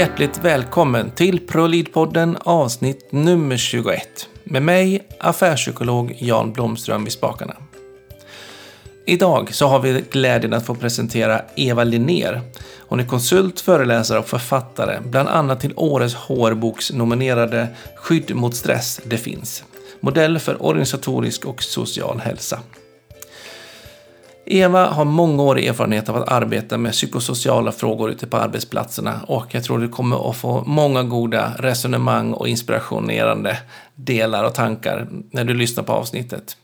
hjärtligt välkommen till ProLead-podden avsnitt nummer 21 med mig, affärspsykolog Jan Blomström vid spakarna. Idag så har vi glädjen att få presentera Eva Linnér. Hon är konsult, föreläsare och författare, bland annat till årets HR-boks nominerade Skydd mot stress, det finns. Modell för organisatorisk och social hälsa. Eva har mångårig erfarenhet av att arbeta med psykosociala frågor ute på arbetsplatserna och jag tror du kommer att få många goda resonemang och inspirationerande delar och tankar när du lyssnar på avsnittet.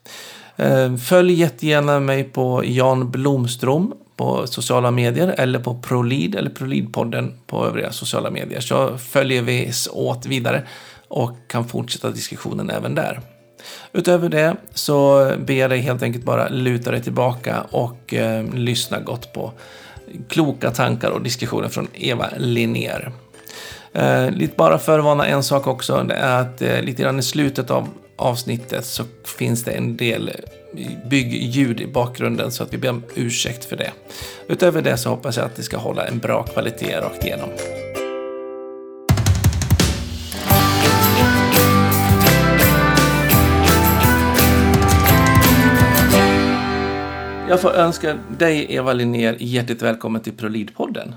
Eh, följ jättegärna mig på Jan Blomström på sociala medier eller på ProLead eller ProLead-podden på övriga sociala medier så följer vi åt vidare och kan fortsätta diskussionen även där. Utöver det så ber jag dig helt enkelt bara luta dig tillbaka och eh, lyssna gott på kloka tankar och diskussioner från Eva Linnér. Eh, lite bara förvarna en sak också, det är att eh, lite grann i slutet av avsnittet så finns det en del byggljud i bakgrunden så att vi ber om ursäkt för det. Utöver det så hoppas jag att det ska hålla en bra kvalitet rakt igenom. Jag får önska dig, Eva Linnér, hjärtligt välkommen till ProLead-podden.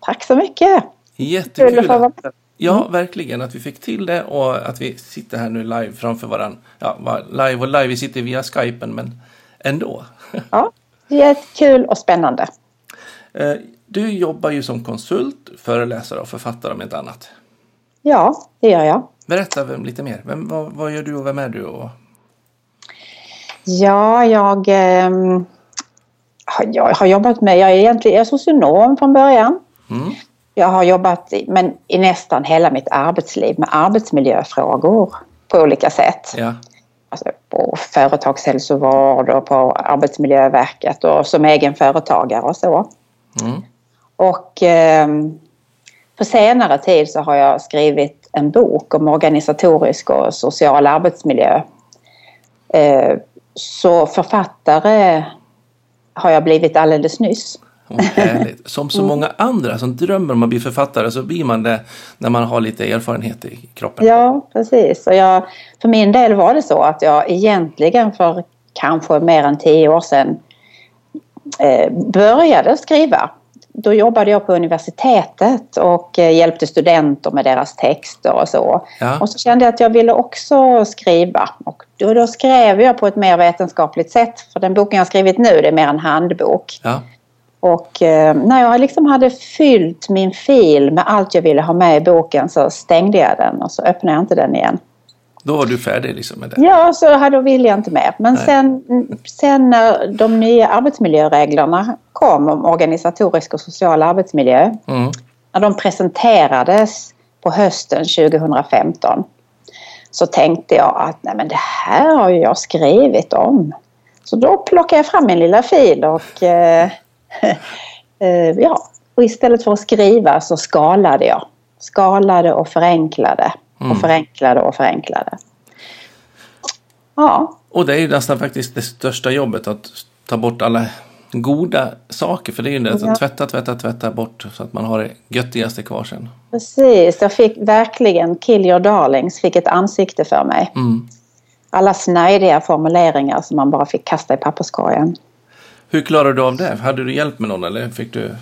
Tack så mycket! Jättekul! Att, ja, verkligen. Att vi fick till det och att vi sitter här nu live framför varandra. Ja, live och live, vi sitter via Skypen, men ändå. Ja, jättekul och spännande. Eh, du jobbar ju som konsult, föreläsare och författare om ett annat. Ja, det gör jag. Berätta lite mer. Vem, vad, vad gör du och vem är du? Och Ja, jag, eh, jag har jobbat med, jag är egentligen jag är socionom från början. Mm. Jag har jobbat i, men i nästan hela mitt arbetsliv med arbetsmiljöfrågor på olika sätt. Ja. Alltså på företagshälsovård och på Arbetsmiljöverket och som egen företagare och så. Mm. Och eh, på senare tid så har jag skrivit en bok om organisatorisk och social arbetsmiljö. Eh, så författare har jag blivit alldeles nyss. Härligt. Som så många andra som drömmer om att bli författare så blir man det när man har lite erfarenhet i kroppen. Ja, precis. Och jag, för min del var det så att jag egentligen för kanske mer än tio år sedan eh, började skriva då jobbade jag på universitetet och eh, hjälpte studenter med deras texter och så. Ja. Och så kände jag att jag ville också skriva. Och då, då, skrev jag på ett mer vetenskapligt sätt. För den boken jag skrivit nu det är mer en handbok. Ja. Och eh, när jag liksom hade fyllt min fil med allt jag ville ha med i boken så stängde jag den och så öppnade jag inte den igen. Då var du färdig liksom med det? Ja, så hade, ville jag inte mer. Men sen, sen när de nya arbetsmiljöreglerna kom om organisatorisk och social arbetsmiljö. Mm. När de presenterades på hösten 2015 så tänkte jag att nej men det här har ju jag skrivit om. Så då plockade jag fram min lilla fil och eh, eh, ja, och istället för att skriva så skalade jag. Skalade och förenklade mm. och förenklade och förenklade. Ja. Och det är ju nästan faktiskt det största jobbet att ta bort alla goda saker. För det är ju det att ja. tvätta, tvätta, tvätta bort så att man har det göttigaste kvar sen. Precis, jag fick verkligen Kill your darlings, fick ett ansikte för mig. Mm. Alla snajdiga formuleringar som man bara fick kasta i papperskorgen. Hur klarade du av det? Hade du hjälp med någon eller fick du,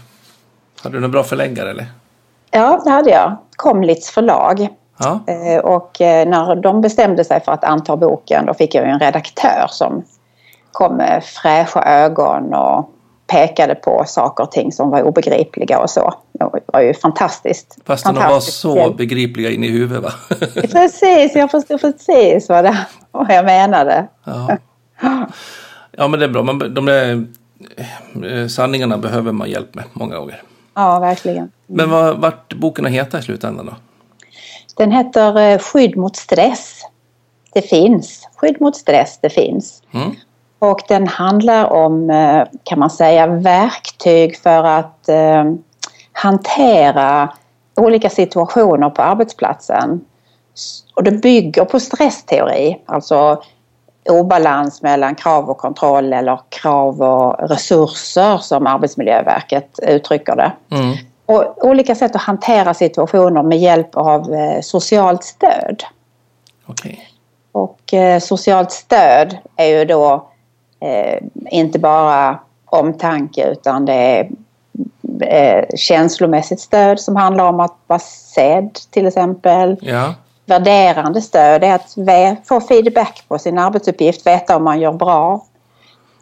hade du någon bra förläggare eller? Ja, det hade jag. Komlitz förlag. Ja. Eh, och eh, när de bestämde sig för att anta boken då fick jag en redaktör som kom med fräscha ögon och pekade på saker och ting som var obegripliga och så. Det var ju fantastiskt. Fast de var så begripliga in i huvudet va? precis, jag förstod precis vad, det, vad jag menade. Ja. ja men det är bra, man, de där eh, sanningarna behöver man hjälp med många gånger. Ja, verkligen. Men vad vart boken att heta i slutändan då? Den heter eh, Skydd mot stress. Det finns. Skydd mot stress, det finns. Mm. Och den handlar om, eh, kan man säga, verktyg för att eh, hantera olika situationer på arbetsplatsen. Och det bygger på stressteori, alltså obalans mellan krav och kontroll eller krav och resurser som Arbetsmiljöverket uttrycker det. Mm. Och olika sätt att hantera situationer med hjälp av eh, socialt stöd. Okay. Och eh, socialt stöd är ju då eh, inte bara omtanke utan det är känslomässigt stöd som handlar om att vara sedd till exempel. Ja. Värderande stöd är att få feedback på sin arbetsuppgift, veta om man gör bra.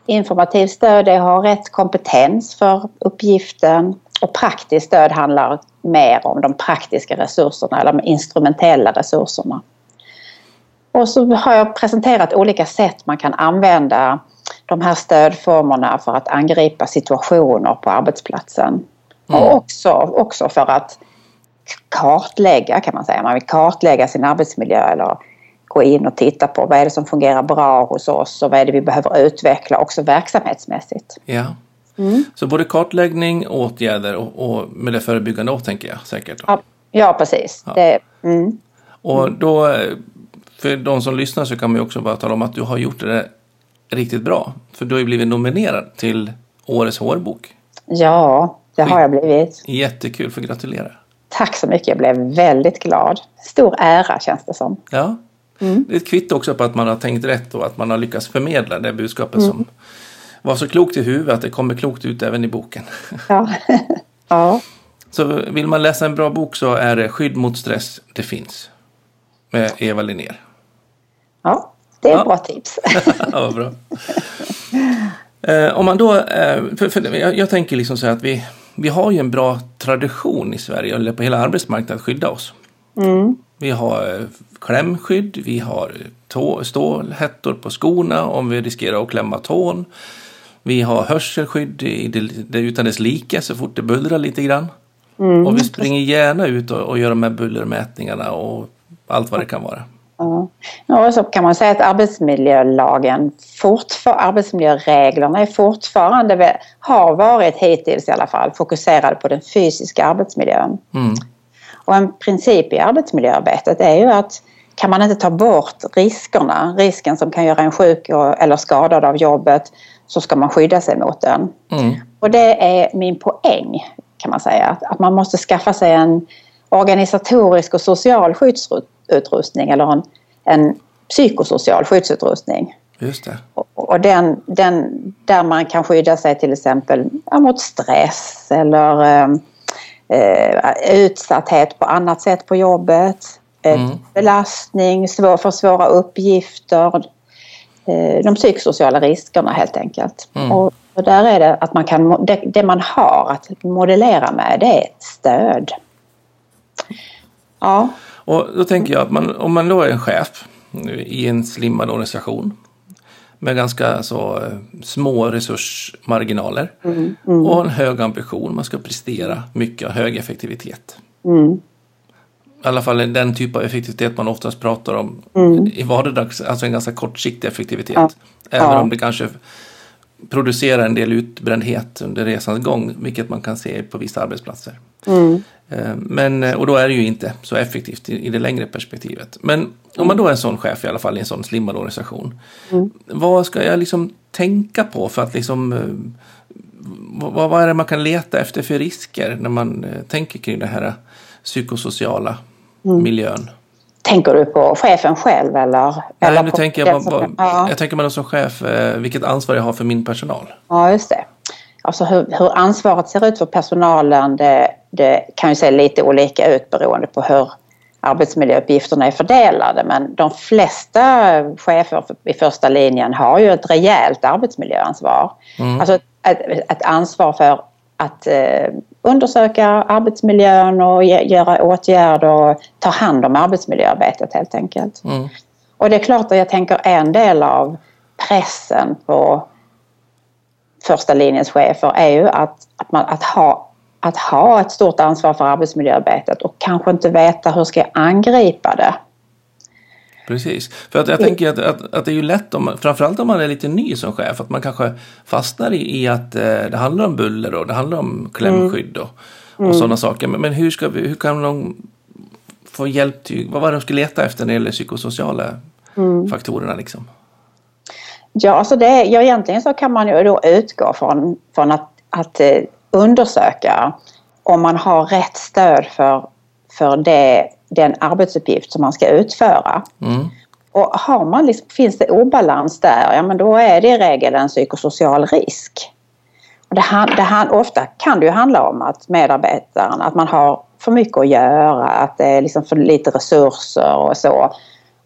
Informativt stöd är att ha rätt kompetens för uppgiften och praktiskt stöd handlar mer om de praktiska resurserna eller de instrumentella resurserna. Och så har jag presenterat olika sätt man kan använda de här stödformerna för att angripa situationer på arbetsplatsen. Mm. Och också, också för att kartlägga kan man säga. Man vill kartlägga sin arbetsmiljö eller gå in och titta på vad är det som fungerar bra hos oss och vad är det vi behöver utveckla också verksamhetsmässigt. Ja. Mm. Så både kartläggning, åtgärder och, och med det förebyggande också tänker jag säkert. Ja, ja, precis. Ja. Det, mm. Och då, för de som lyssnar så kan man ju också bara tala om att du har gjort det riktigt bra. För du har ju blivit nominerad till Årets hårbok. Ja, det har jag blivit. Jättekul, för gratulera. Tack så mycket, jag blev väldigt glad. Stor ära känns det som. Ja. Mm. Det är ett kvitto också på att man har tänkt rätt och att man har lyckats förmedla det budskapet mm. som var så klokt i huvudet att det kommer klokt ut även i boken. Ja. ja. Så vill man läsa en bra bok så är det Skydd mot stress det finns. Med Eva Linnér. Ja, det är ja. bra tips. ja, bra. Eh, om man då, eh, för, för jag, jag, tänker liksom så här att vi, vi har ju en bra tradition i Sverige, eller på hela arbetsmarknaden, att skydda oss. Mm. Vi har eh, klämskydd, vi har tå, stålhättor på skorna om vi riskerar att klämma tån. Vi har hörselskydd i det, det utan dess like så fort det bullrar lite grann. Mm. Och vi springer gärna ut och, och gör de här bullermätningarna och allt vad det kan vara. Ja. Och så kan man säga att arbetsmiljölagen, fortfar, arbetsmiljöreglerna är fortfarande, har varit hittills i alla fall, fokuserade på den fysiska arbetsmiljön. Mm. Och en princip i arbetsmiljöarbetet är ju att kan man inte ta bort riskerna, risken som kan göra en sjuk eller skadad av jobbet, så ska man skydda sig mot den. Mm. Och det är min poäng kan man säga. Att man måste skaffa sig en organisatorisk och social skyddsutrustning eller en, en psykosocial skyddsutrustning. Just det. Och, och den, den, där man kan skydda sig till exempel ja, mot stress eller eh, eh utsatthet på annat sätt på jobbet. Mm. Belastning, svår, för svåra uppgifter. Eh, de psykosociala riskerna helt enkelt. Mm. Och, där är det att man kan, det, det, man har att modellera med det är ett stöd. Ja. Och då tänker jag att man, om man då är en chef i en slimmad organisation med ganska så eh, små resursmarginaler mm, mm. och en hög ambition. Man ska prestera mycket och hög effektivitet. I alla fall den typ av effektivitet man oftast pratar om mm. i vardags, alltså en ganska kortsiktig effektivitet. Ja. Även ja. om det kanske producerar en del utbrändhet under resans gång, vilket man kan se på vissa arbetsplatser. Mm. Eh, men, eh, och då är det ju inte så effektivt i, det längre perspektivet. Men om man då är en sån chef i alla fall i en sån slimmad organisation. Mm. Vad ska jag liksom tänka på för att liksom eh, vad, vad är det man kan leta efter för risker när man tänker kring det här psykosociala mm. miljön. Tänker du på chefen själv eller? Nej, eller nu tänker jag, bara, ja. jag tänker mig som chef, eh, vilket ansvar jag har för min personal. Ja, just det. Alltså hur, hur ansvaret ser ut för personalen det, det, kan ju se lite olika ut beroende på hur arbetsmiljöuppgifterna är fördelade men de flesta chefer i första linjen har ju ett rejält arbetsmiljöansvar. Mm. Alltså ett, ett ansvar för att eh, undersöka arbetsmiljön och göra åtgärder och ta hand om arbetsmiljöarbetet helt enkelt. Mm. Och det är klart att jag tänker en del av pressen på första linjens chefer är ju att, att, man, att, ha, att ha ett stort ansvar för arbetsmiljöarbetet och kanske inte veta hur ska jag angripa det. Precis. För att jag tänker att, att, att, det är ju lätt, om, framförallt om man är lite ny som chef, att man kanske fastnar i, i att eh, det handlar om buller och det handlar om klämskydd och, och mm. sådana saker. Men, men, hur, ska vi, hur kan de få hjälp till, vad var det de skulle leta efter när det gäller psykosociala mm. faktorerna liksom? Ja, alltså det, ja, egentligen så kan man ju då utgå från, från att, att eh, undersöka om man har rätt stöd för, för det, den arbetsuppgift som man ska utföra. Mm. Och har man liksom, finns det obalans där, ja men då är det i regel en psykosocial risk. Och det, det, ofta kan det ju handla om att medarbetaren, att man har för mycket att göra, att det är liksom för lite resurser och så.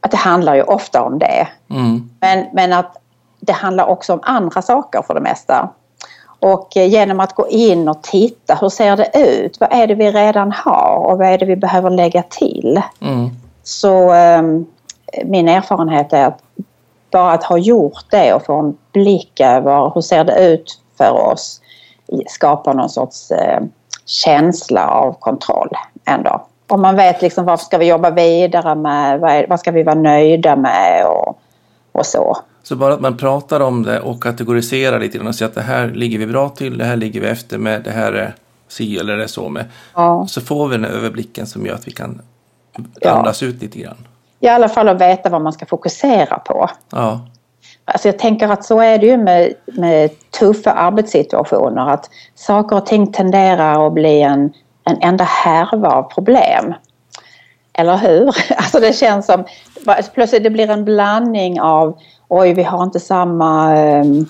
Att det handlar ju ofta om det. Mm. Men, men att det handlar också om andra saker för det mesta. Och eh, genom att gå in och titta, hur ser det ut? Vad är det vi redan har och vad är det vi behöver lägga till? Mm. Så um, min erfarenhet är att bara att ha gjort det och få en blick över hur ser det ut för oss skapar någon sorts eh, känsla av kontroll ändå. Och man vet liksom vad ska vi jobba vidare med, vad, är, vad ska vi vara nöjda med och, och så. Så bara att man pratar om det och kategoriserar lite grann och säger att det här ligger vi bra till, det här ligger vi efter med, det här är si eller det är så med. Ja. Så får vi den överblicken som gör att vi kan andas ja. ut lite grann. I alla fall att veta vad man ska fokusera på. Ja. Alltså jag tänker att så är det ju med, med tuffa arbetssituationer att saker och ting tenderar att bli en, en enda härva av problem. Eller hur? Alltså det känns som plötsligt det blir en blandning av oj vi har inte samma um,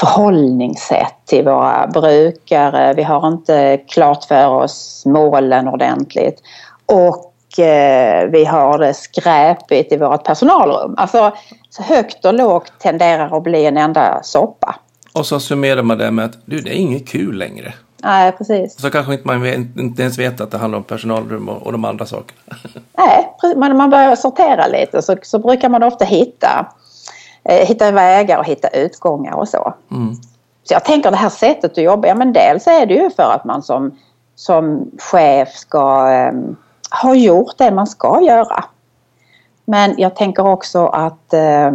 förhållningssätt till våra brukare. Vi har inte klart för oss målen ordentligt. Och Eh, vi har det skräpigt i vårt personalrum. Alltså så högt och lågt tenderar att bli en enda soppa. Och så summerar man det med att du, det är inget kul längre. Nej, precis. Så kanske inte man inte ens vet att det handlar om personalrum och, och de andra sakerna. Nej, men man börjar sortera lite så, så brukar man ofta hitta, hitta vägar och hitta utgångar och så. Mm. Så jag tänker det här sättet att jobba, ja men dels är det ju för att man som, som chef ska eh, har gjort det man ska göra. Men jag tänker också att eh,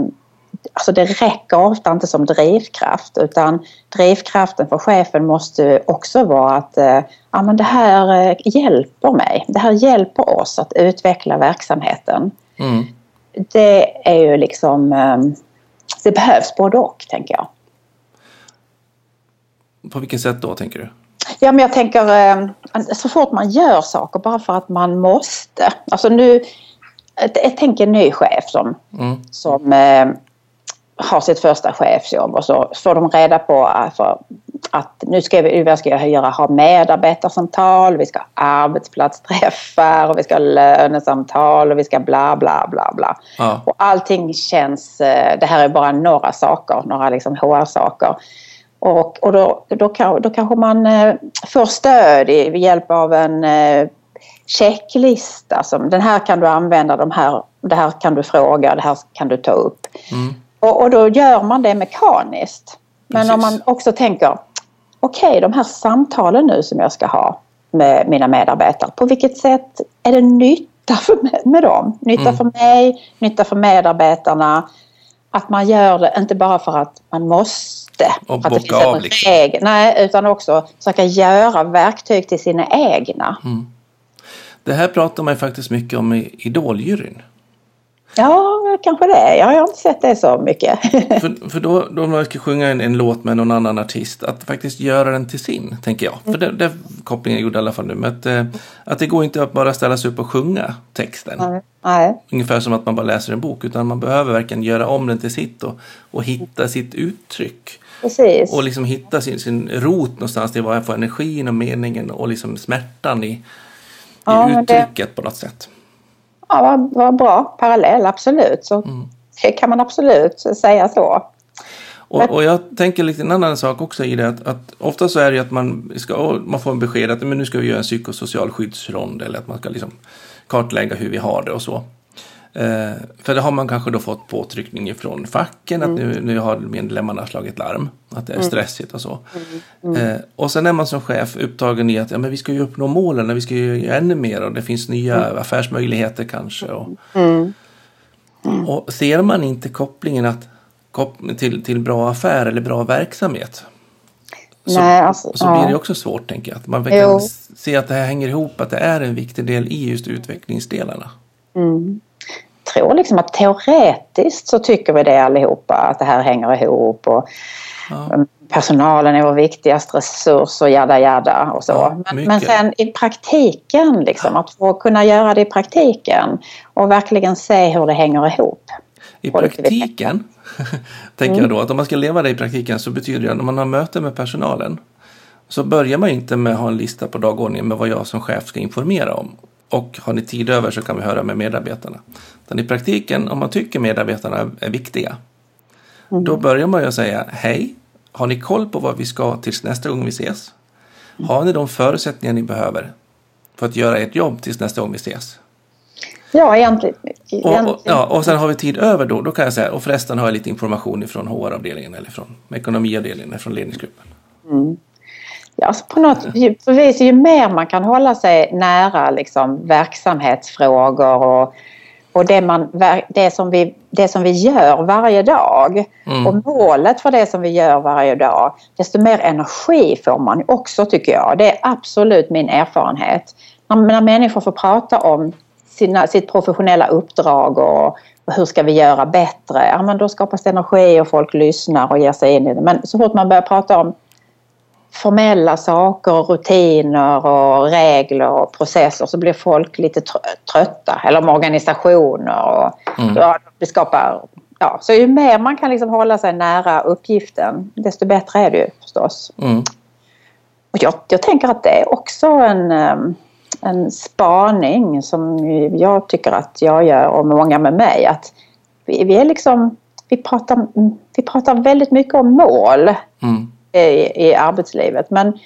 alltså det räcker ofta inte som drivkraft utan drivkraften för chefen måste också vara att eh, ja, men det här eh, hjälper mig. Det här hjälper oss att utveckla verksamheten. Mm. Det är ju liksom det behövs både och tänker jag. På vilket sätt då tänker du? Ja, men jag tänker eh, så fort man gör saker bara för att man måste. Alltså nu, jag tänker en ny chef som, mm. som eh, har sitt första chefsjobb och så får de reda på alltså, att nu ska vi, vad ska jag göra, ha medarbetarsamtal, vi ska ha arbetsplatsträffar och vi ska ha lönesamtal och vi ska bla bla bla bla. Ja. Och allting känns, eh, det här är bara några saker, några liksom HR-saker. Och, och då, då, kan, då kanske man eh, får stöd i, med hjälp av en eh, checklista. Som, den här kan du använda, de här, det här kan du fråga, det här kan du ta upp. Mm. Och, och, då gör man det mekaniskt. Men Precis. om man också tänker, okej okay, de här samtalen nu som jag ska ha med mina medarbetare, på vilket sätt är det nytta för, med dem? Nytta mm. för mig, nytta för medarbetarna. Att man gör det inte bara för att man måste. Och bocka av liksom. Egen, nej, utan också försöka göra verktyg till sina egna. Mm. Det här pratar man faktiskt mycket om i Idoljuryn. Ja, kanske det. Jag har inte sett det så mycket. för, för då, då man ska sjunga en, en, låt med någon annan artist, att faktiskt göra den till sin, tänker jag. För det, det kopplingen jag gjorde i alla fall nu. Men att, eh, att det går inte att bara ställa sig upp och sjunga texten. Nej. Nej. Ungefär som att man bara läser en bok. Utan man behöver verkligen göra om den till sitt och, och hitta sitt uttryck. Precis. Och liksom hitta sin, sin rot någonstans till vad jag får energin och meningen och liksom smärtan i, i ja, uttrycket det... på något sätt. Ja, vad, vad bra parallell, absolut. Så mm. det kan man absolut säga så. Och, och, jag tänker lite en annan sak också i det att, att ofta så är det att man, ska, man får en besked att men nu ska vi göra en psykosocial skyddsrond eller att man ska liksom kartlägga hur vi har det och så. Eh, för det har man kanske då fått påtryckning från facken mm. att nu, nu har medlemmarna slagit larm. Att det är stressigt och så. Mm. och sen är man som chef upptagen i att ja, men vi ska ju uppnå målen, vi ska ju göra ännu mer och det finns nya affärsmöjligheter kanske. Och, och ser man inte kopplingen att, till, till bra affär eller bra verksamhet så, Nej, alltså, så blir det också svårt tänker jag. Att man kan jo. se att det här hänger ihop, att det är en viktig del i just utvecklingsdelarna. Mm. Tror liksom att teoretiskt så tycker vi det allihopa att det här hänger ihop och ja. personalen är vår viktigaste resurs och jada jada och så. Ja, men, men, sen i praktiken liksom att få kunna göra det i praktiken och verkligen se hur det hänger ihop. I praktiken tänker mm. jag då att om man ska leva det i praktiken så betyder det att när man har möte med personalen så börjar man inte med att ha en lista på dagordningen med vad jag som chef ska informera om. Och har ni tid över så kan vi höra med medarbetarna. Utan i praktiken, om man tycker medarbetarna är viktiga, mm. då börjar man ju säga hej, har ni koll på vad vi ska tills nästa gång vi ses? Har ni de förutsättningar ni behöver för att göra ert jobb tills nästa gång vi ses? Ja, egentligen. Och, och, ja, och sen har vi tid över då, då kan jag säga, och förresten har jag lite information från HR-avdelningen eller från ekonomiavdelningen eller från ledningsgruppen. Mm. Ja, alltså på något vis, ju mer man kan hålla sig nära liksom, verksamhetsfrågor och, och det, man, det, som vi, det som vi gör varje dag mm. och målet för det som vi gör varje dag, desto mer energi får man också tycker jag. Det är absolut min erfarenhet. När, när människor får prata om sina, sitt professionella uppdrag och, och hur ska vi göra bättre? Ja, men då skapas det energi och folk lyssnar och ger sig in i det. Men så fort man börjar prata om formella saker, rutiner och regler och processer så blir folk lite trötta. Eller om organisationer. Och, mm. ja, det skapar, ja, så ju mer man kan liksom hålla sig nära uppgiften desto bättre är det ju förstås. Mm. Och jag, jag tänker att det är också en, en spaning som jag tycker att jag gör och många med mig. Att vi, vi är liksom, vi pratar, vi pratar väldigt mycket om mål. Mm i, i arbetslivet. Men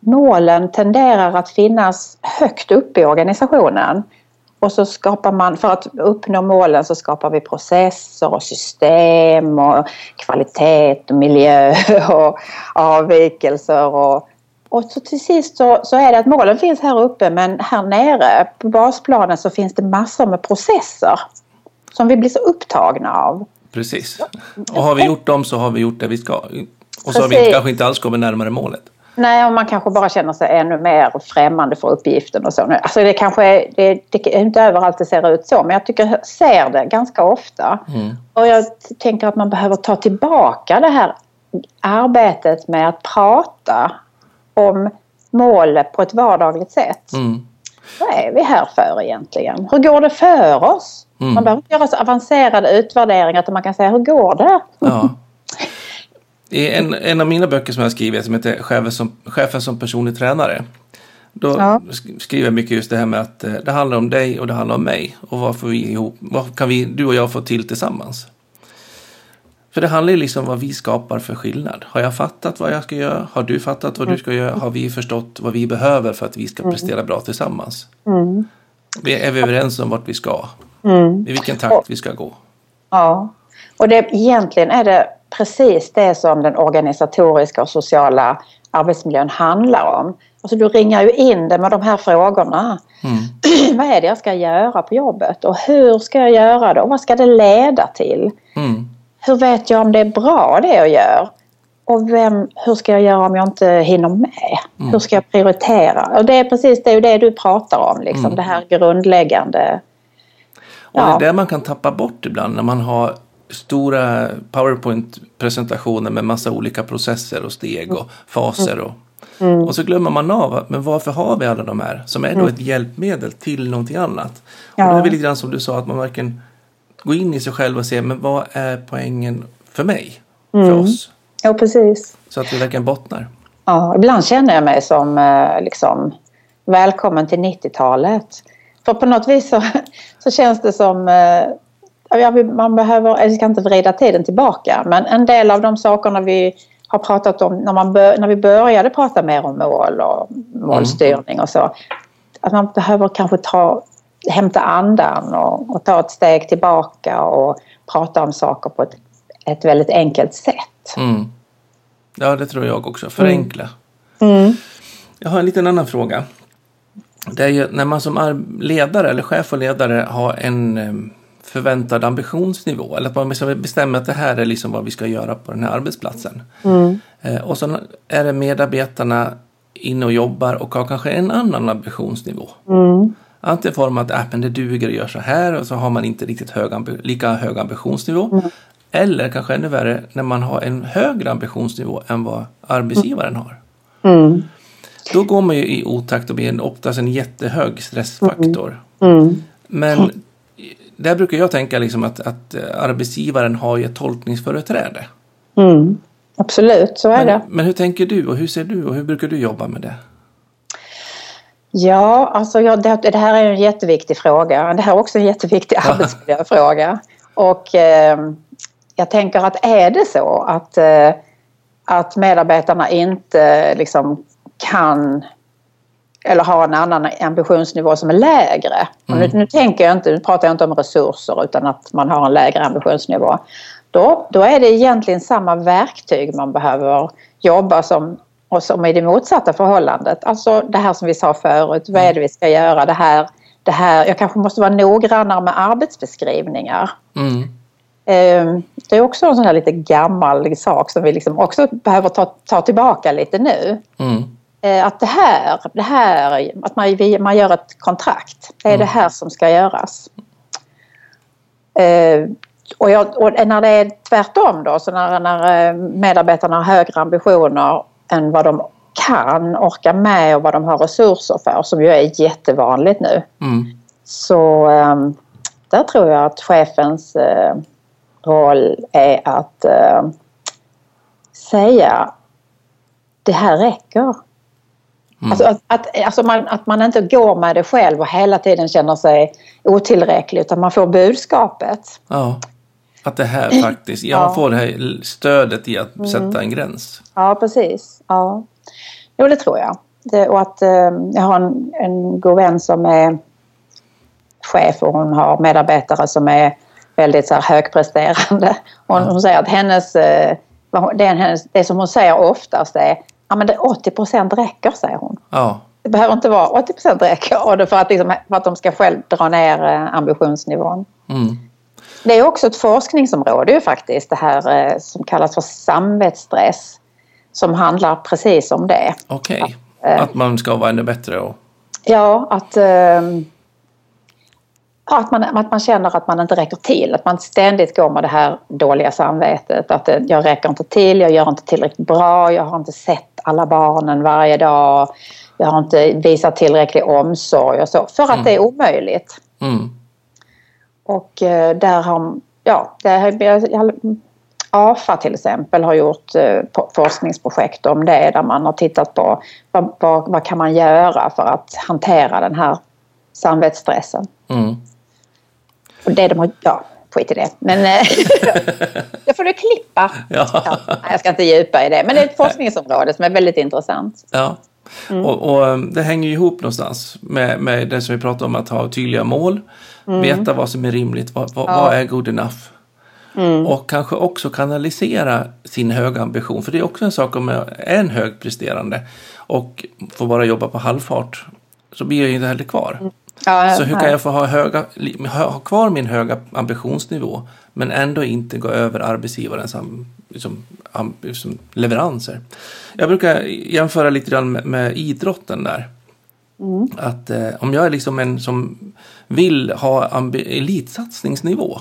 målen tenderar att finnas högt upp i organisationen. Och så skapar man, för att uppnå målen så skapar vi processer och system och kvalitet och miljö och avvikelser och och så till sist så, så, är det att målen finns här uppe men här nere på basplanen så finns det massor med processer som vi blir så upptagna av. Precis. Och har vi gjort dem så har vi gjort det vi ska. Och så har vi kanske inte alls kommit närmare målet. Nej, och man kanske bara känner sig ännu mer främmande för uppgiften och så. Alltså det kanske är, det, det är inte överallt det ser ut så, men jag tycker jag ser det ganska ofta. Mm. Och jag tänker att man behöver ta tillbaka det här arbetet med att prata om målet på ett vardagligt sätt. Mm. Vad är vi här för egentligen? Hur går det för oss? Mm. Man behöver inte göra så avancerade utvärderingar utan man kan säga hur går det? Ja. I en, en av mina böcker som jag skrivit som heter Chefen som, Chefen som personlig tränare. Då ja. skriver jag mycket just det här med att eh, det handlar om dig och det handlar om mig. Och vad, får vi ihop, vad kan vi, du och jag få till tillsammans? För det handlar ju liksom om vad vi skapar för skillnad. Har jag fattat vad jag ska göra? Har du fattat vad du ska göra? Har vi förstått vad vi behöver för att vi ska mm. prestera bra tillsammans? Mm. Är vi överens om vart vi ska? Mm. I vilken takt vi ska gå? Ja, och det, egentligen är det precis det som den organisatoriska och sociala arbetsmiljön handlar om. Alltså du ringar ju in det med de här frågorna. Mm. vad är det jag ska göra på jobbet och hur ska jag göra det och vad ska det leda till? Mm. Hur vet jag om det är bra det jag gör? Och vem, hur ska jag göra om jag inte hinner med? Mm. Hur ska jag prioritera? Och det är precis det, det du pratar om, liksom, mm. det här grundläggande. Och det är det man kan tappa bort ibland när man har stora PowerPoint-presentationer med massa olika processer och steg och faser. Och, mm. och så glömmer man av, men varför har vi alla de här som är då mm. ett hjälpmedel till någonting annat? Ja. Och det är väl lite grann som du sa, att man verkligen går in i sig själv och ser, men vad är poängen för mig? Mm. För oss? Ja, precis. Så att vi verkligen bottnar. Ja, ibland känner jag mig som eh, liksom, välkommen till 90-talet. För på något vis så, så känns det som eh, man behöver, jag ska inte vrida tiden tillbaka, men en del av de sakerna vi har pratat om när, man bör, när vi började prata mer om mål och målstyrning och så. Att man behöver kanske ta, hämta andan och, och ta ett steg tillbaka och prata om saker på ett, ett väldigt enkelt sätt. Mm. Ja, det tror jag också. Förenkla. Mm. Mm. Jag har en liten annan fråga. Det är ju när man som ledare eller chef och ledare har en förväntad ambitionsnivå. Eller att man bestämmer att det här är liksom vad vi ska göra på den här arbetsplatsen. Mm. Eh, och så är det medarbetarna inne och jobbar och har kanske en annan ambitionsnivå. Mm. Antingen får man att äh, men det duger att göra så här och så har man inte riktigt hög lika hög ambitionsnivå. Mm. Eller kanske ännu värre när man har en högre ambitionsnivå än vad arbetsgivaren har. Mm. Då går man ju i otakt och blir oftast en jättehög stressfaktor. Mm. mm. Men där brukar jag tänka liksom att, att arbetsgivaren har ju ett tolkningsföreträde. Mm. Absolut, så är men, det. Men hur tänker du och hur ser du och hur brukar du jobba med det? Ja, alltså ja, det, det, här är en jätteviktig fråga. Det här är också en jätteviktig arbetsmiljöfråga. Och eh, jag tänker att är det så att, eh, att medarbetarna inte liksom kan eller har en annan ambitionsnivå som är lägre. Mm. Nu, nu, tänker jag inte, nu pratar jag inte om resurser utan att man har en lägre ambitionsnivå. Då, då är det egentligen samma verktyg man behöver jobba som och som i det motsatta förhållandet. Alltså det här som vi sa förut, vad är det vi ska göra? Det här, det här, jag kanske måste vara noggrannare med arbetsbeskrivningar. Mm. Ehm, det är också en sån här lite gammal sak som vi liksom också behöver ta, ta tillbaka lite nu. Mm. Eh, att det här, det här att man, man gör ett kontrakt, det är mm. det här som ska göras. Ehm, och, jag, och, när det är tvärtom då, så när, när eh, medarbetarna har högre ambitioner än vad de kan orka med och vad de har resurser för, som ju är jättevanligt nu. Mm. Så um, där tror jag att chefens roll är att uh, säga det här räcker. Mm. Alltså, att, att, alltså man, att man inte går med det själv och hela tiden känner sig otillräcklig utan man får budskapet. Ja. Att det här faktiskt, jag ja. får det här stödet i att mm. sätta en gräns. Ja, precis. Ja. Jo, det tror jag. Det, och att eh, jag har en, en god vän som är chef och hon har medarbetare som är väldigt så här, högpresterande. Hon, hon säger att hennes, eh, det, hennes, det som hon säger oftast är ja, men det 80 procent räcker, säger hon. Ja. Det behöver inte vara 80 procent räcker och det för, att liksom, för att de ska själv dra ner eh, ambitionsnivån. Mm. Det är också ett forskningsområde ju faktiskt det här eh, som kallas för samvetsstress. Som handlar precis om det. Okej, okay. att, äh, att, man ska vara ännu bättre? Och... Ja, att, äh, att, man, att man känner att man inte räcker till. Att man ständigt går med det här dåliga samvetet. Att jag räcker inte till, jag gör inte tillräckligt bra, jag har inte sett alla barnen varje dag. Jag har inte visat tillräcklig omsorg och så. För att mm. det är omöjligt. Mm. Och eh, där har, ja, där, AFA till exempel har gjort eh, forskningsprojekt om det där man har tittat på vad, vad, vad kan man göra för att hantera den här samvetsstressen. Mm. Och det de har, ja, skit i det. Men eh, det får du klippa. Ja. Ja, jag ska inte djupa i det. Men det är ett forskningsområde som är väldigt intressant. Ja. Mm. Och, och, det hänger ju ihop någonstans med, med det som vi pratade om att ha tydliga mål. Mm. Veta vad som är rimligt, vad, vad, ja. vad är good enough? Mm. Och kanske också kanalisera sin höga ambition. För det är också en sak om jag är en högpresterande och får bara jobba på halvfart. Så blir jag ju inte heller kvar. Ja, så hur kan jag få ha, höga, ha kvar min höga ambitionsnivå men ändå inte gå över arbetsgivarens liksom, liksom, leveranser? Jag brukar jämföra lite grann med, med idrotten där. Mm. Att eh, om jag är liksom en som vill ha elitsatsningsnivå.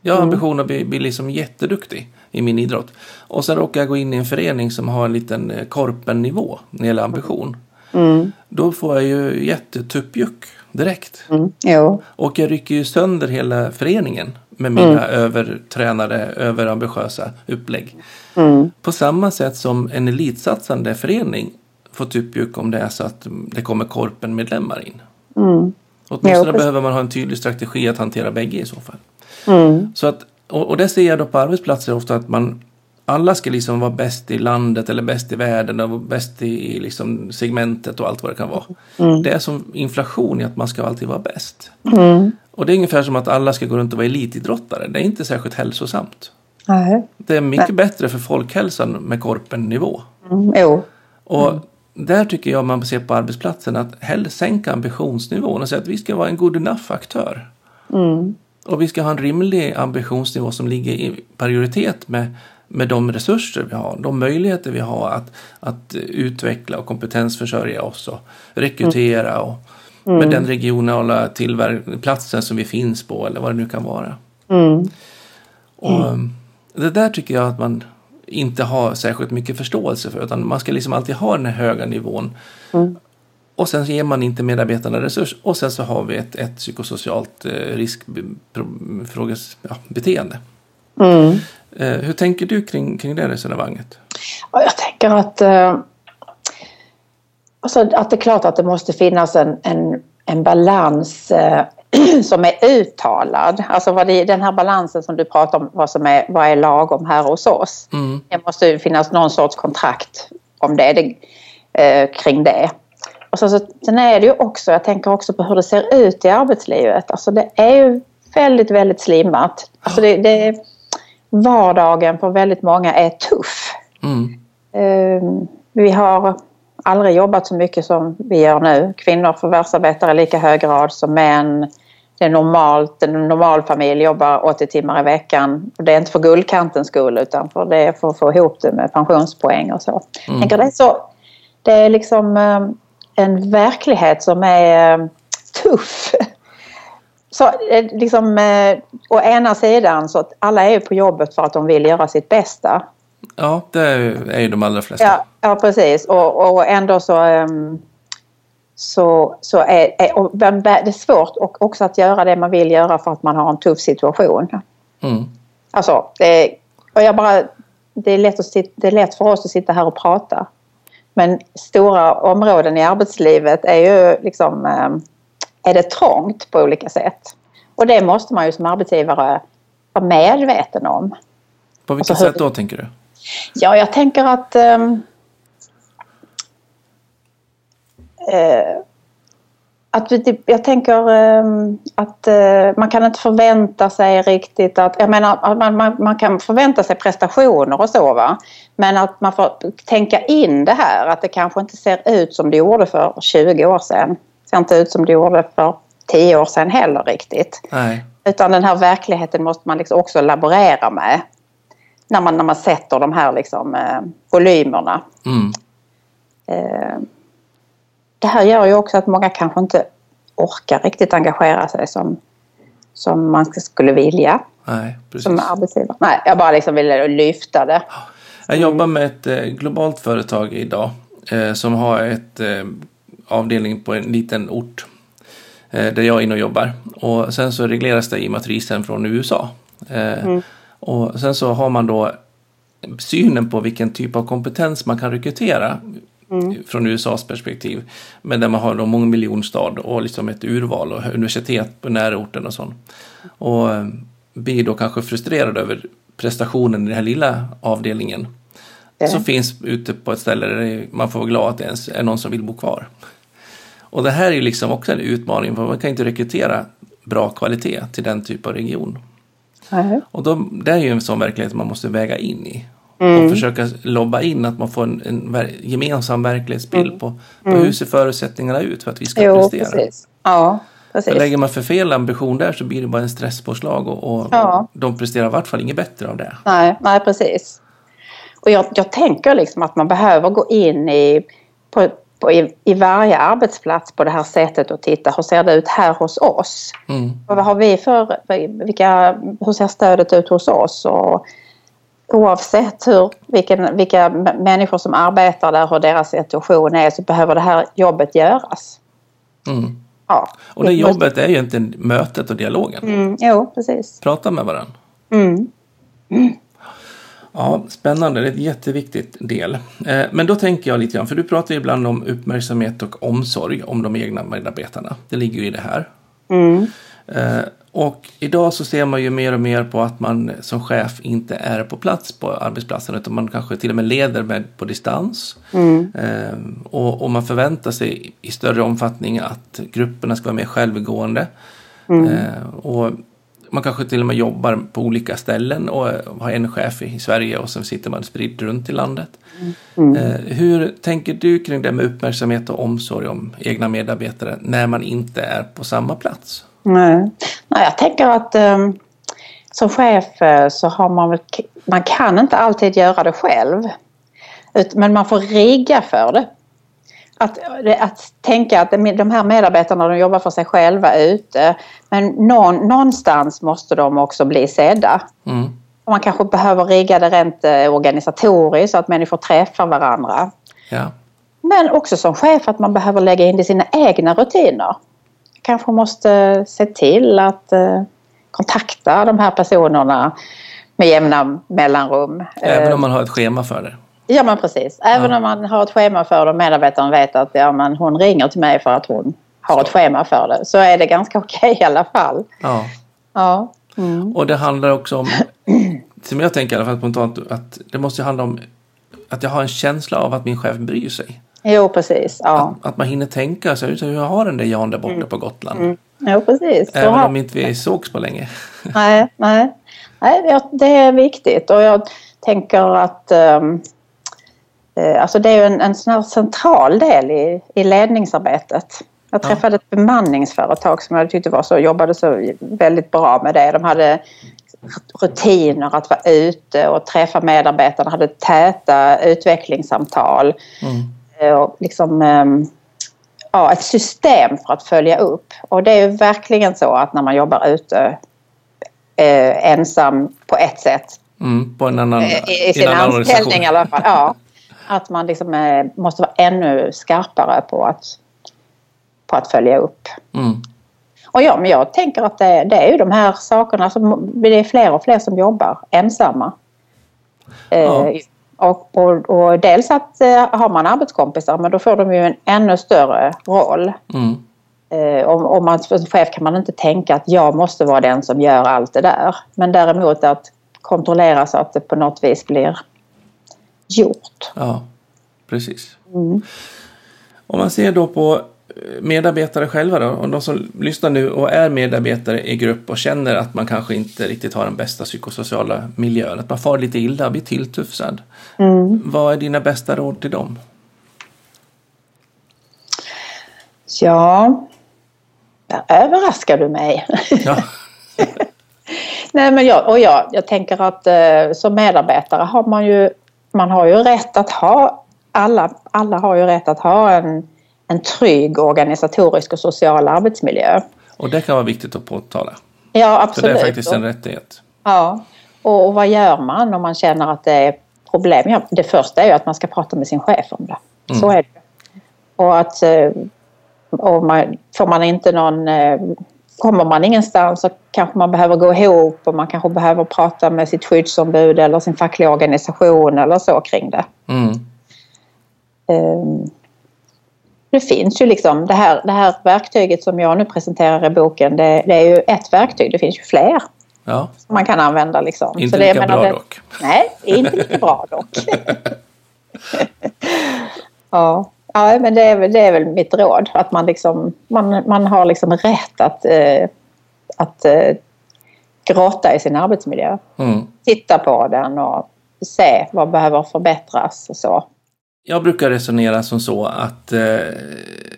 Jag har mm. ambition att bli, bli liksom jätteduktig i min idrott. Och sen råkar jag gå in i en förening som har en liten eh, korpennivå när det gäller ambition. Mm. Då får jag ju jättetuppjuck direkt. Mm. Och jag rycker ju sönder hela föreningen med mina mm. övertränade, överambitiösa upplägg. Mm. På samma sätt som en elitsatsande förening får tuppjuck om det är så att det kommer korpenmedlemmar in. Mm. Åtminstone ja, behöver man ha en tydlig strategi att hantera bägge i så fall. Mm. Så att, och, och det ser jag då på arbetsplatser ofta att man alla ska liksom vara bäst i landet eller bäst i världen och bäst i liksom segmentet och allt vad det kan vara. Mm. Det är som inflation i att man ska alltid vara bäst. Mm. Och det är ungefär som att alla ska gå runt och vara elitidrottare. Det är inte särskilt hälsosamt. Nej. Det är mycket Nej. bättre för folkhälsan med korpennivå. Mm. Jo. Och mm där tycker jag man ser på arbetsplatsen att hellre sänka ambitionsnivån och säga att vi ska vara en good enough-aktör. Mm. Och vi ska ha en rimlig ambitionsnivå som ligger i prioritet med, med de resurser vi har, de möjligheter vi har att, att utveckla och kompetensförsörja oss och rekrytera och mm. med den regionala platsen som vi finns på eller vad det nu kan vara. Mm. Och mm. Det där tycker jag att man inte har särskilt mycket förståelse för utan man ska liksom alltid ha den här höga nivån. Mm. Och sen ger man inte medarbetarna resurs och sen så har vi ett, ett psykosocialt eh, riskbeteende. Ja, hur tänker du kring, kring det resonemanget? Jag tänker att, eh, alltså att det är klart att det måste finnas en, en, en balans eh, som är uttalad. Alltså vad det, den här balansen som du pratar om, vad som är, vad är lagom här hos oss. Mm. Det måste finnas någon sorts kontrakt om det, det eh, kring det. Och så, så, sen är det ju också, jag tänker också på hur det ser ut i arbetslivet. Alltså det är ju väldigt, väldigt slimmat. Alltså det, det, vardagen för väldigt många är tuff. Mm. Uh, vi har aldrig jobbat så mycket som vi gör nu. Kvinnor förvärvsarbetar i lika hög grad som män. Det är normalt, en normal familj jobbar 80 timmar i veckan. Och det är inte för guldkantens skull utan för det är för att få ihop det med pensionspoäng och så. Mm. Tänker det, är så det är liksom uh, en verklighet som är uh, tuff. Så liksom, eh, å ena sidan så att alla är på jobbet för att de vill göra sitt bästa. Ja, det är ju de allra flesta. Ja, ja precis. Och, och ändå så, um, så, så är, är det är svårt och också att göra det man vill göra för att man har en tuff situation. Mm. Alltså, det, och jag bara, det, är lätt att det är lätt för oss att sitta här och prata. Men stora områden i arbetslivet är ju liksom um, är det trångt på olika sätt. Och det måste man ju som arbetsgivare vara medveten om. På vilket alltså, sätt då tänker du? Ja, jag tänker att um, uh, att vi, jag tänker um, att uh, man kan inte förvänta sig riktigt att, jag menar man, man, man, kan förvänta sig prestationer och så va. Men att man får tänka in det här att det kanske inte ser ut som det gjorde för 20 år sedan ser inte ut som det gjorde för tio år sedan heller riktigt. Nej. Utan den här verkligheten måste man liksom också laborera med. När man, när man sätter de här liksom, eh, volymerna. Mm. Eh, det här gör ju också att många kanske inte orkar riktigt engagera sig som, som man skulle vilja. Nej, precis. Som arbetsgivare. Nej, jag bara liksom ville lyfta det. Jag jobbar med ett eh, globalt företag idag eh, som har ett eh, avdelning på en liten ort eh, där jag är inne och jobbar. Och sen så regleras det i matrisen från USA. Eh, mm. Och sen så har man då synen på vilken typ av kompetens man kan rekrytera mm. från USAs perspektiv. Men där man har en mångmiljonstad och liksom ett urval och universitet på närorten och sånt. Och eh, blir då kanske frustrerad över prestationen i den här lilla avdelningen. Mm. Som finns ute på ett ställe där man får vara glad att det ens är någon som vill bo kvar. Och det här är ju liksom också en utmaning för man kan inte rekrytera bra kvalitet till den typen av region. Mm. Och då, det är ju en sån verklighet man måste väga in i. Mm. Och försöka lobba in att man får en, en gemensam verklighetsbild mm. på, på mm. hur ser förutsättningarna ut för att vi ska jo, prestera. Precis. Ja, precis. För lägger man för fel ambition där så blir det bara en stresspåslag och, och ja. de presterar i vart fall inget bättre av det. Nej, nej precis. Och jag, jag tänker liksom att man behöver gå in i på, på, i, i varje arbetsplats på det här sättet och titta hur ser det ut här hos oss? Mm. Vad har vi för, vilka, hur ser stödet ut hos oss? Och oavsett hur, vilken, vilka människor som arbetar där, hur deras situation är så behöver det här jobbet göras. Mm. Ja. Och det jobbet är ju egentligen mötet och dialogen. Mm, jo, precis. Prata med varandra. Mm. Mm. Ja, spännande. Det är ett jätteviktigt del. Eh, men då tänker jag lite grann, för du pratar ibland om uppmärksamhet och omsorg om de egna medarbetarna. Det ligger ju i det här. Mm. Eh, och idag så ser man ju mer och mer på att man som chef inte är på plats på arbetsplatsen utan man kanske till och med leder med på distans. Mm. Eh, och, och, man förväntar sig i större omfattning att grupperna ska vara mer självgående. Mm. och man kanske till och med jobbar på olika ställen och har en chef i Sverige och sen sitter man spridd runt i landet. Mm. Eh, hur tänker du kring det med uppmärksamhet och omsorg om egna medarbetare när man inte är på samma plats? Nej, Nej jag tänker att um, som chef eh, så har man man kan inte alltid göra det själv. Men man får rigga för det. Att, att tänka att de här medarbetarna de jobbar för sig själva ute men någon, någonstans måste de också bli sedda. Mm. Man kanske behöver rigga det rent eh, organisatoriskt så att människor träffar varandra. Ja. Men också som chef att man behöver lägga in det i sina egna rutiner. Kanske måste se till att eh, kontakta de här personerna med jämna mellanrum. Även om man har ett schema för det? Ja men precis. Även ja. om man har ett schema för det och medarbetaren vet att ja, men hon ringer till mig för att hon har ett schema för det. Så är det ganska okej okay i alla fall. Ja. ja. Mm. Och det handlar också om, som jag tänker i alla fall spontant, att det måste handla om att jag har en känsla av att min chef bryr sig. Jo, precis. Ja. Att, att man hinner tänka sig, hur har den där Jan där borta mm. på Gotland? Mm. Jo, precis. Även har... om inte vi sågs på länge. nej, nej. nej, det är viktigt och jag tänker att um, alltså det är en, en sån central del i, i ledningsarbetet. Jag träffade ett bemanningsföretag som jag tyckte var så, jobbade så väldigt bra med det. De hade rutiner att vara ute och träffa medarbetarna, hade täta utvecklingssamtal. Mm. Och liksom, ehm, ja, ett system för att följa upp. Och det är verkligen så att när man jobbar ute eh, ensam på ett sätt. Mm, på en annan, I, i sin anställning i alla fall. Ja, att man liksom, eh, måste vara ännu skarpare på att, på att följa upp. Mm. Och ja, men jag tänker att det, det, är ju de här sakerna som det är fler och fler som jobbar ensamma. Ja. Eh, och, och, och, dels att eh, har man arbetskompisar men då får de ju en ännu större roll. Mm. Eh, om, om man som chef kan man inte tänka att jag måste vara den som gör allt det där. Men däremot att kontrollera så att det på något vis blir gjort. Ja, precis. Mm. Om man ser då på medarbetare själva då, och de som lyssnar nu och är medarbetare i grupp och känner att man kanske inte riktigt har den bästa psykosociala miljön, att man far lite illa, blir tilltufsad. Mm. Vad är dina bästa råd till dem? Ja, där överraskar du mig. Ja. Nej, men jag, och jag, jag tänker att eh, som medarbetare har man ju, man har ju rätt att ha, alla, alla har ju rätt att ha en en trygg organisatorisk och social arbetsmiljö. Och det kan vara viktigt att påtala. Ja, absolut. För det är faktiskt en rättighet. Ja, och, och vad gör man om man känner att det är problem? Ja, det första är ju att man ska prata med sin chef om det. Mm. Så är det. Och att eh, och man, får man inte någon... Kommer man ingenstans så kanske man behöver gå ihop och man kanske behöver prata med sitt skyddsombud eller sin fackliga organisation eller så kring det. Mm. Um, det finns ju liksom det här, det här verktyget som jag nu presenterar i boken. Det, det är ju ett verktyg, det finns ju fler. Ja. Som man kan använda liksom. Inte lika det, bra det, dock. Nej, inte lika bra dock. ja. Ja, men det är, väl, det är väl mitt råd. Att man, liksom, man, man har liksom rätt att, eh, att eh, gråta i sin arbetsmiljö. Mm. Titta på den och se vad behöver förbättras och så jag brukar resonera som så att, eh,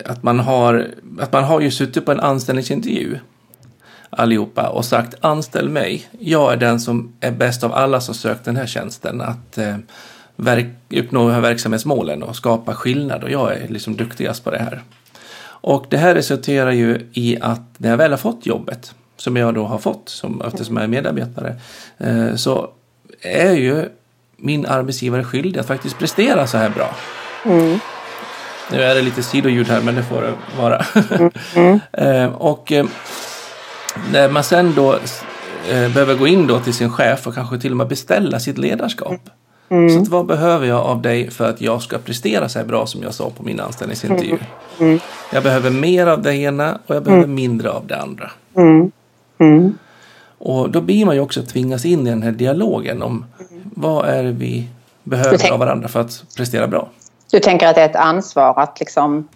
att, man har, att man har ju suttit på en anställningsintervju allihopa och sagt anställ mig. Jag är den som är bäst av alla som sökt den här tjänsten att eh, verk, uppnå de här verksamhetsmålen och skapa skillnad och jag är liksom duktigast på det här. Och det här resulterar ju i att när jag väl har fått jobbet som jag då har fått som, eftersom jag är medarbetare eh, så är ju min arbetsgivare skyldig att faktiskt prestera så här bra. Mm. Nu är det lite sidoljud här men det får det vara. Mm. mm. eh, och eh, när man sen då eh, behöver gå in då till sin chef och kanske till och med beställa sitt ledarskap. Mm. Så att, vad behöver jag av dig för att jag ska prestera så här bra som jag sa på min anställningsintervju? Mm. mm. Jag behöver mer av det ena och jag behöver mindre av det andra. Mm. Och då blir man ju också tvingas in i den här dialogen om vad är det vi behöver av varandra för att prestera bra. Du tänker att det är ett ansvar att liksom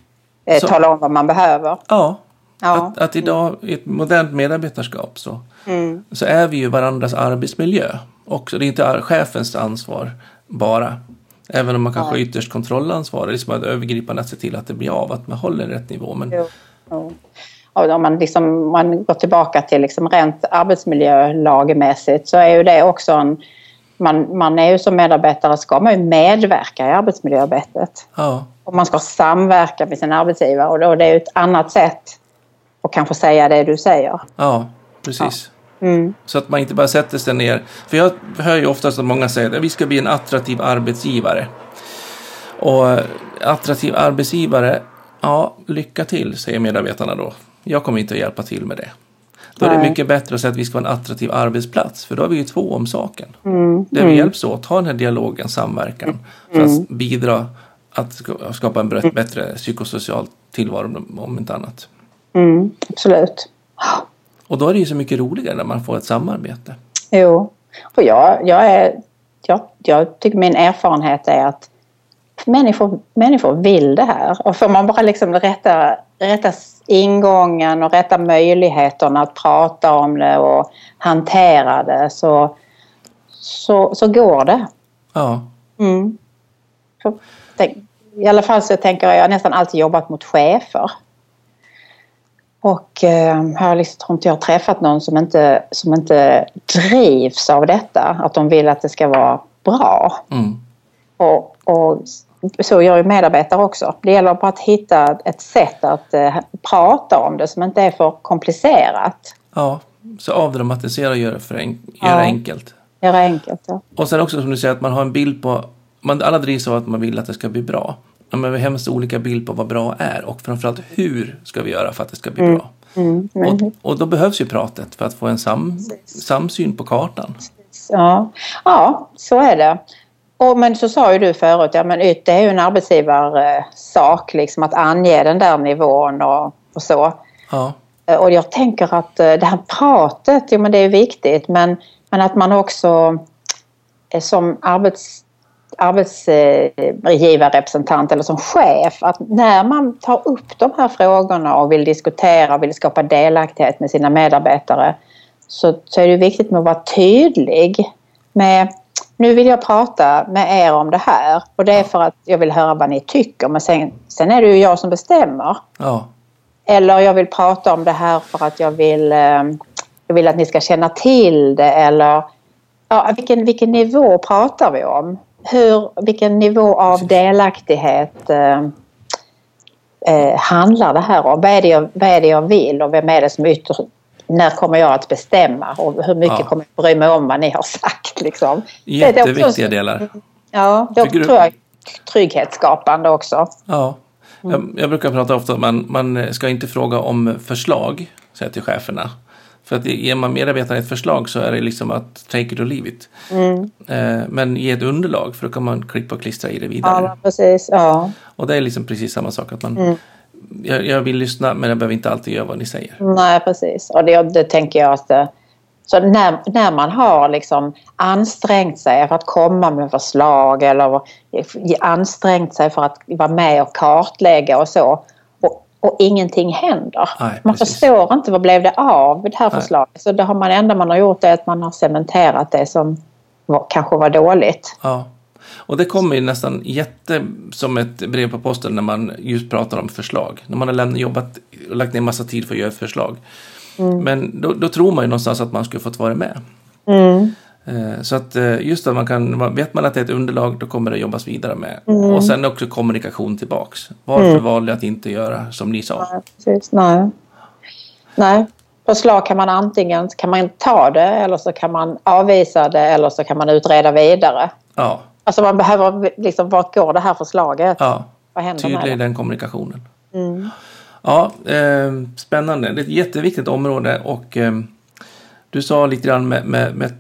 eh, tala om vad man behöver? Ja. ja. Att, att idag i ett modernt medarbetarskap så, mm. så är vi ju varandras arbetsmiljö också. Det är inte chefens ansvar bara. Även om man kanske ja. ytterst kontrollansvarig, liksom övergripande att se till att det blir av, att man håller rätt nivå. Men... Jo. Jo. Om man, liksom, man går tillbaka till liksom rent arbetsmiljölagmässigt så är ju det också en man, man är ju som medarbetare ska man ju medverka i arbetsmiljöarbetet. Ja. Och man ska samverka med sin arbetsgivare och då det är ju ett annat sätt att kanske säga det du säger. Ja, precis. Ja. Mm. Så att man inte bara sätter sig ner. För jag hör ju oftast att många säger att vi ska bli en attraktiv arbetsgivare. Och eh, attraktiv arbetsgivare, ja, lycka till, säger medarbetarna då. Jag kommer inte att hjälpa till med det. Då är det mycket bättre att säga att vi ska vara en attraktiv arbetsplats, för då har vi ju två om saken. Mm. Där vi hjälps åt, ha den här dialogen, samverkan, för att Mm. bidra att skapa en bättre- bättre psykosocial tillvaro, om inte annat. Mm, absolut. Och då är det ju så mycket roligare när man får ett samarbete. Jo, och jag, jag, är, jag, jag tycker min erfarenhet är att människor, människor vill det här. Och får man bara liksom rätta, rätta ingången och rätta möjligheterna att prata om det och hantera det så, så, så går det. Ja, Mm. I alla fall så tänker jag, jag har nästan alltid jobbat mot chefer. Och eh, har liksom, tror inte jag träffat någon som inte, som inte drivs av detta. Att de vill att det ska vara bra. mm. Och, och så gör ju medarbetare också. Det gäller bara att hitta ett sätt att eh, prata om det som inte är för komplicerat. ja. så avdramatisera och göra, för en, göra Ja. enkelt. Göra enkelt. Ja. Och sen också som du säger att man har en bild på, man, alla drivs av att man vill att det ska bli bra. Ja, Men vi har hemskt olika bild på vad bra är och framförallt hur ska vi göra för att det ska bli bra. Mm, Och, och då behövs ju pratet för att få en sam, samsyn på kartan. Ja. ja, så är det. Och, men så sa ju du förut, ja men det är ju en arbetsgivarsak liksom att ange den där nivån och, och så. Ja, Och jag tänker att eh, det här pratet, jo men det är viktigt men, men att man också eh, som arbets, arbetsgivarrepresentant eller som chef att när man tar upp de här frågorna och vill diskutera och vill skapa delaktighet med sina medarbetare så, så är det viktigt med att vara tydlig med nu vill jag prata med er om det här och det är för att jag vill höra vad ni tycker men sen, sen är det ju jag som bestämmer. ja, Eller jag vill prata om det här för att jag vill, eh, jag vill att ni ska känna till det eller ja, vilken, vilken nivå pratar vi om? Hur, vilken nivå av delaktighet eh, eh, handlar det här om? Vad är det, jag, vad är det jag vill och vem är det som ytterst när kommer jag att bestämma och hur mycket Ja. kommer jag bry mig om vad ni har sagt? Liksom. Också- jätteviktiga delar. Ja, det tror jag är trygghetsskapande också. Ja. Mm. Jag, jag brukar prata ofta om att man, man ska inte fråga om förslag, säger till cheferna. För att ger man medarbetarna ett förslag så är det liksom att take it or leave it. Mm. Eh, men ge ett underlag för då kan man klippa och klistra i det vidare. Ja, precis. Ja. Och det är liksom precis samma sak. att man Mm. jag, jag vill lyssna men jag behöver inte alltid göra vad ni säger. Nej, precis. Och det, det tänker jag att... eh, Så när, när man har liksom ansträngt sig för att komma med förslag eller ansträngt sig för att vara med och kartlägga och så och, ingenting händer. Nej, man precis. förstår inte vad blev det av det här Nej. förslaget. Så det har man, enda man har gjort är att man har cementerat det som var, kanske var dåligt. Ja. Och det kommer ju nästan jätte som ett brev på posten när man just pratar om förslag. När man har lämnat, jobbat och lagt ner massa tid för att göra ett förslag. Men då, då tror man ju någonstans att man skulle fått vara med. Mm. Eh, Så att eh, just att man kan, vet man att det är ett underlag då kommer det jobbas vidare med. Och sen också kommunikation tillbaks. Varför valde jag att inte göra som ni sa? Nej, precis. Nej. Nej. Förslag kan man antingen kan man ta det eller så kan man avvisa det eller så kan man utreda vidare. Ja, Alltså man behöver liksom, vart går det här förslaget? ja. Vad händer med tydlig i det? den kommunikationen. Mm. Ja, eh, spännande. Det är ett jätteviktigt område och eh, du sa lite grann med, med, med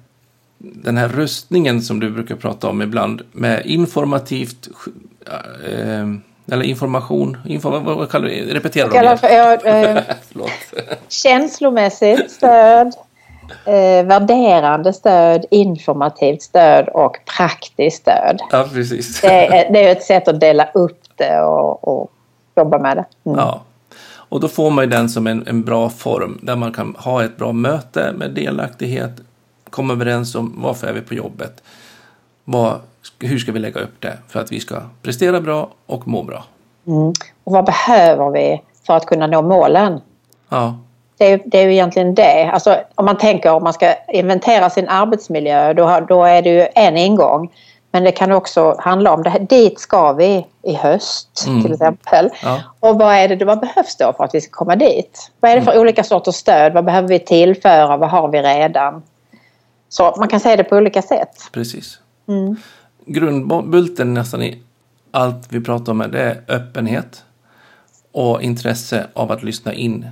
den här rustningen som du brukar prata om ibland med informativt eh, eller information, info, vad, kallar du det? Repetera I alla fall, ja, eh, känslomässigt stöd, eh, värderande stöd, informativt stöd och praktiskt stöd. Ja, precis. Det är, det är ett sätt att dela upp det och, och jobba med det. Mm. Ja. Och då får man ju den som en, en bra form där man kan ha ett bra möte med delaktighet, komma överens om varför är vi på jobbet, vad, hur ska vi lägga upp det för att vi ska prestera bra och må bra. Mm. Och vad behöver vi för att kunna nå målen? Ja, det är, det är ju egentligen det. Alltså, om man tänker om man ska inventera sin arbetsmiljö då, då är det ju en ingång. Men det kan också handla om det här, dit ska vi i höst mm. till exempel. Ja. Och vad är det vad behövs då för att vi ska komma dit? Vad är det för mm. olika sorters stöd? Vad behöver vi tillföra? Vad har vi redan? Så man kan säga det på olika sätt. Precis. Mm. Grundbulten nästan i allt vi pratar om det är öppenhet och intresse av att lyssna in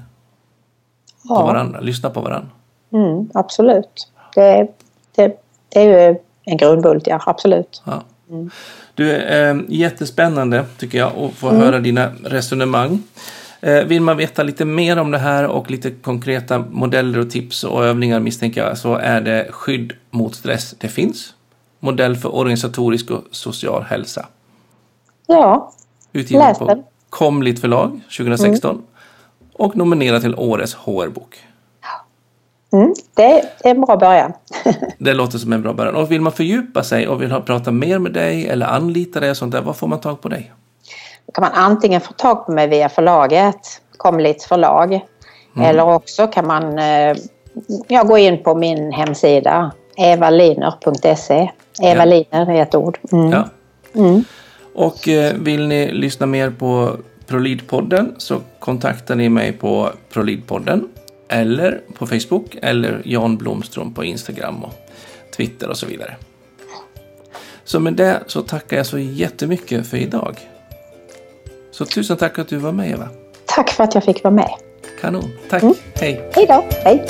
ja. på varandra, lyssna på varandra. Mm, absolut. Det, det, det är ju en grundbult, ja absolut. Ja. Mm. Du, eh, jättespännande tycker jag att få mm. höra dina resonemang. Eh, vill man veta lite mer om det här och lite konkreta modeller och tips och övningar misstänker jag så är det Skydd mot stress det finns. Modell för organisatorisk och social hälsa. Ja, Utgiven läs på Komligt förlag 2016 mm. och nominerad till Årets HR-bok. Mm, det är en bra början. det låter som en bra början. Och vill man fördjupa sig och vill prata mer med dig eller anlita dig och sånt där, var får man tag på dig? Då kan man antingen få tag på mig via förlaget, Komlits förlag. Mm. Eller också kan man eh, ja, gå in på min hemsida evaliner.se. Eva ja. Är ett ord. Mm. Ja. Mm. Och eh, vill ni lyssna mer på Prolidpodden så kontaktar ni mig på Prolidpodden eller på Facebook eller Jan Blomström på Instagram och Twitter och så vidare. Så med det så tackar jag så jättemycket för idag. Så tusen tack att du var med Eva. Tack för att jag fick vara med. Kanon. Tack. Mm. Hej. Hej då. Hej.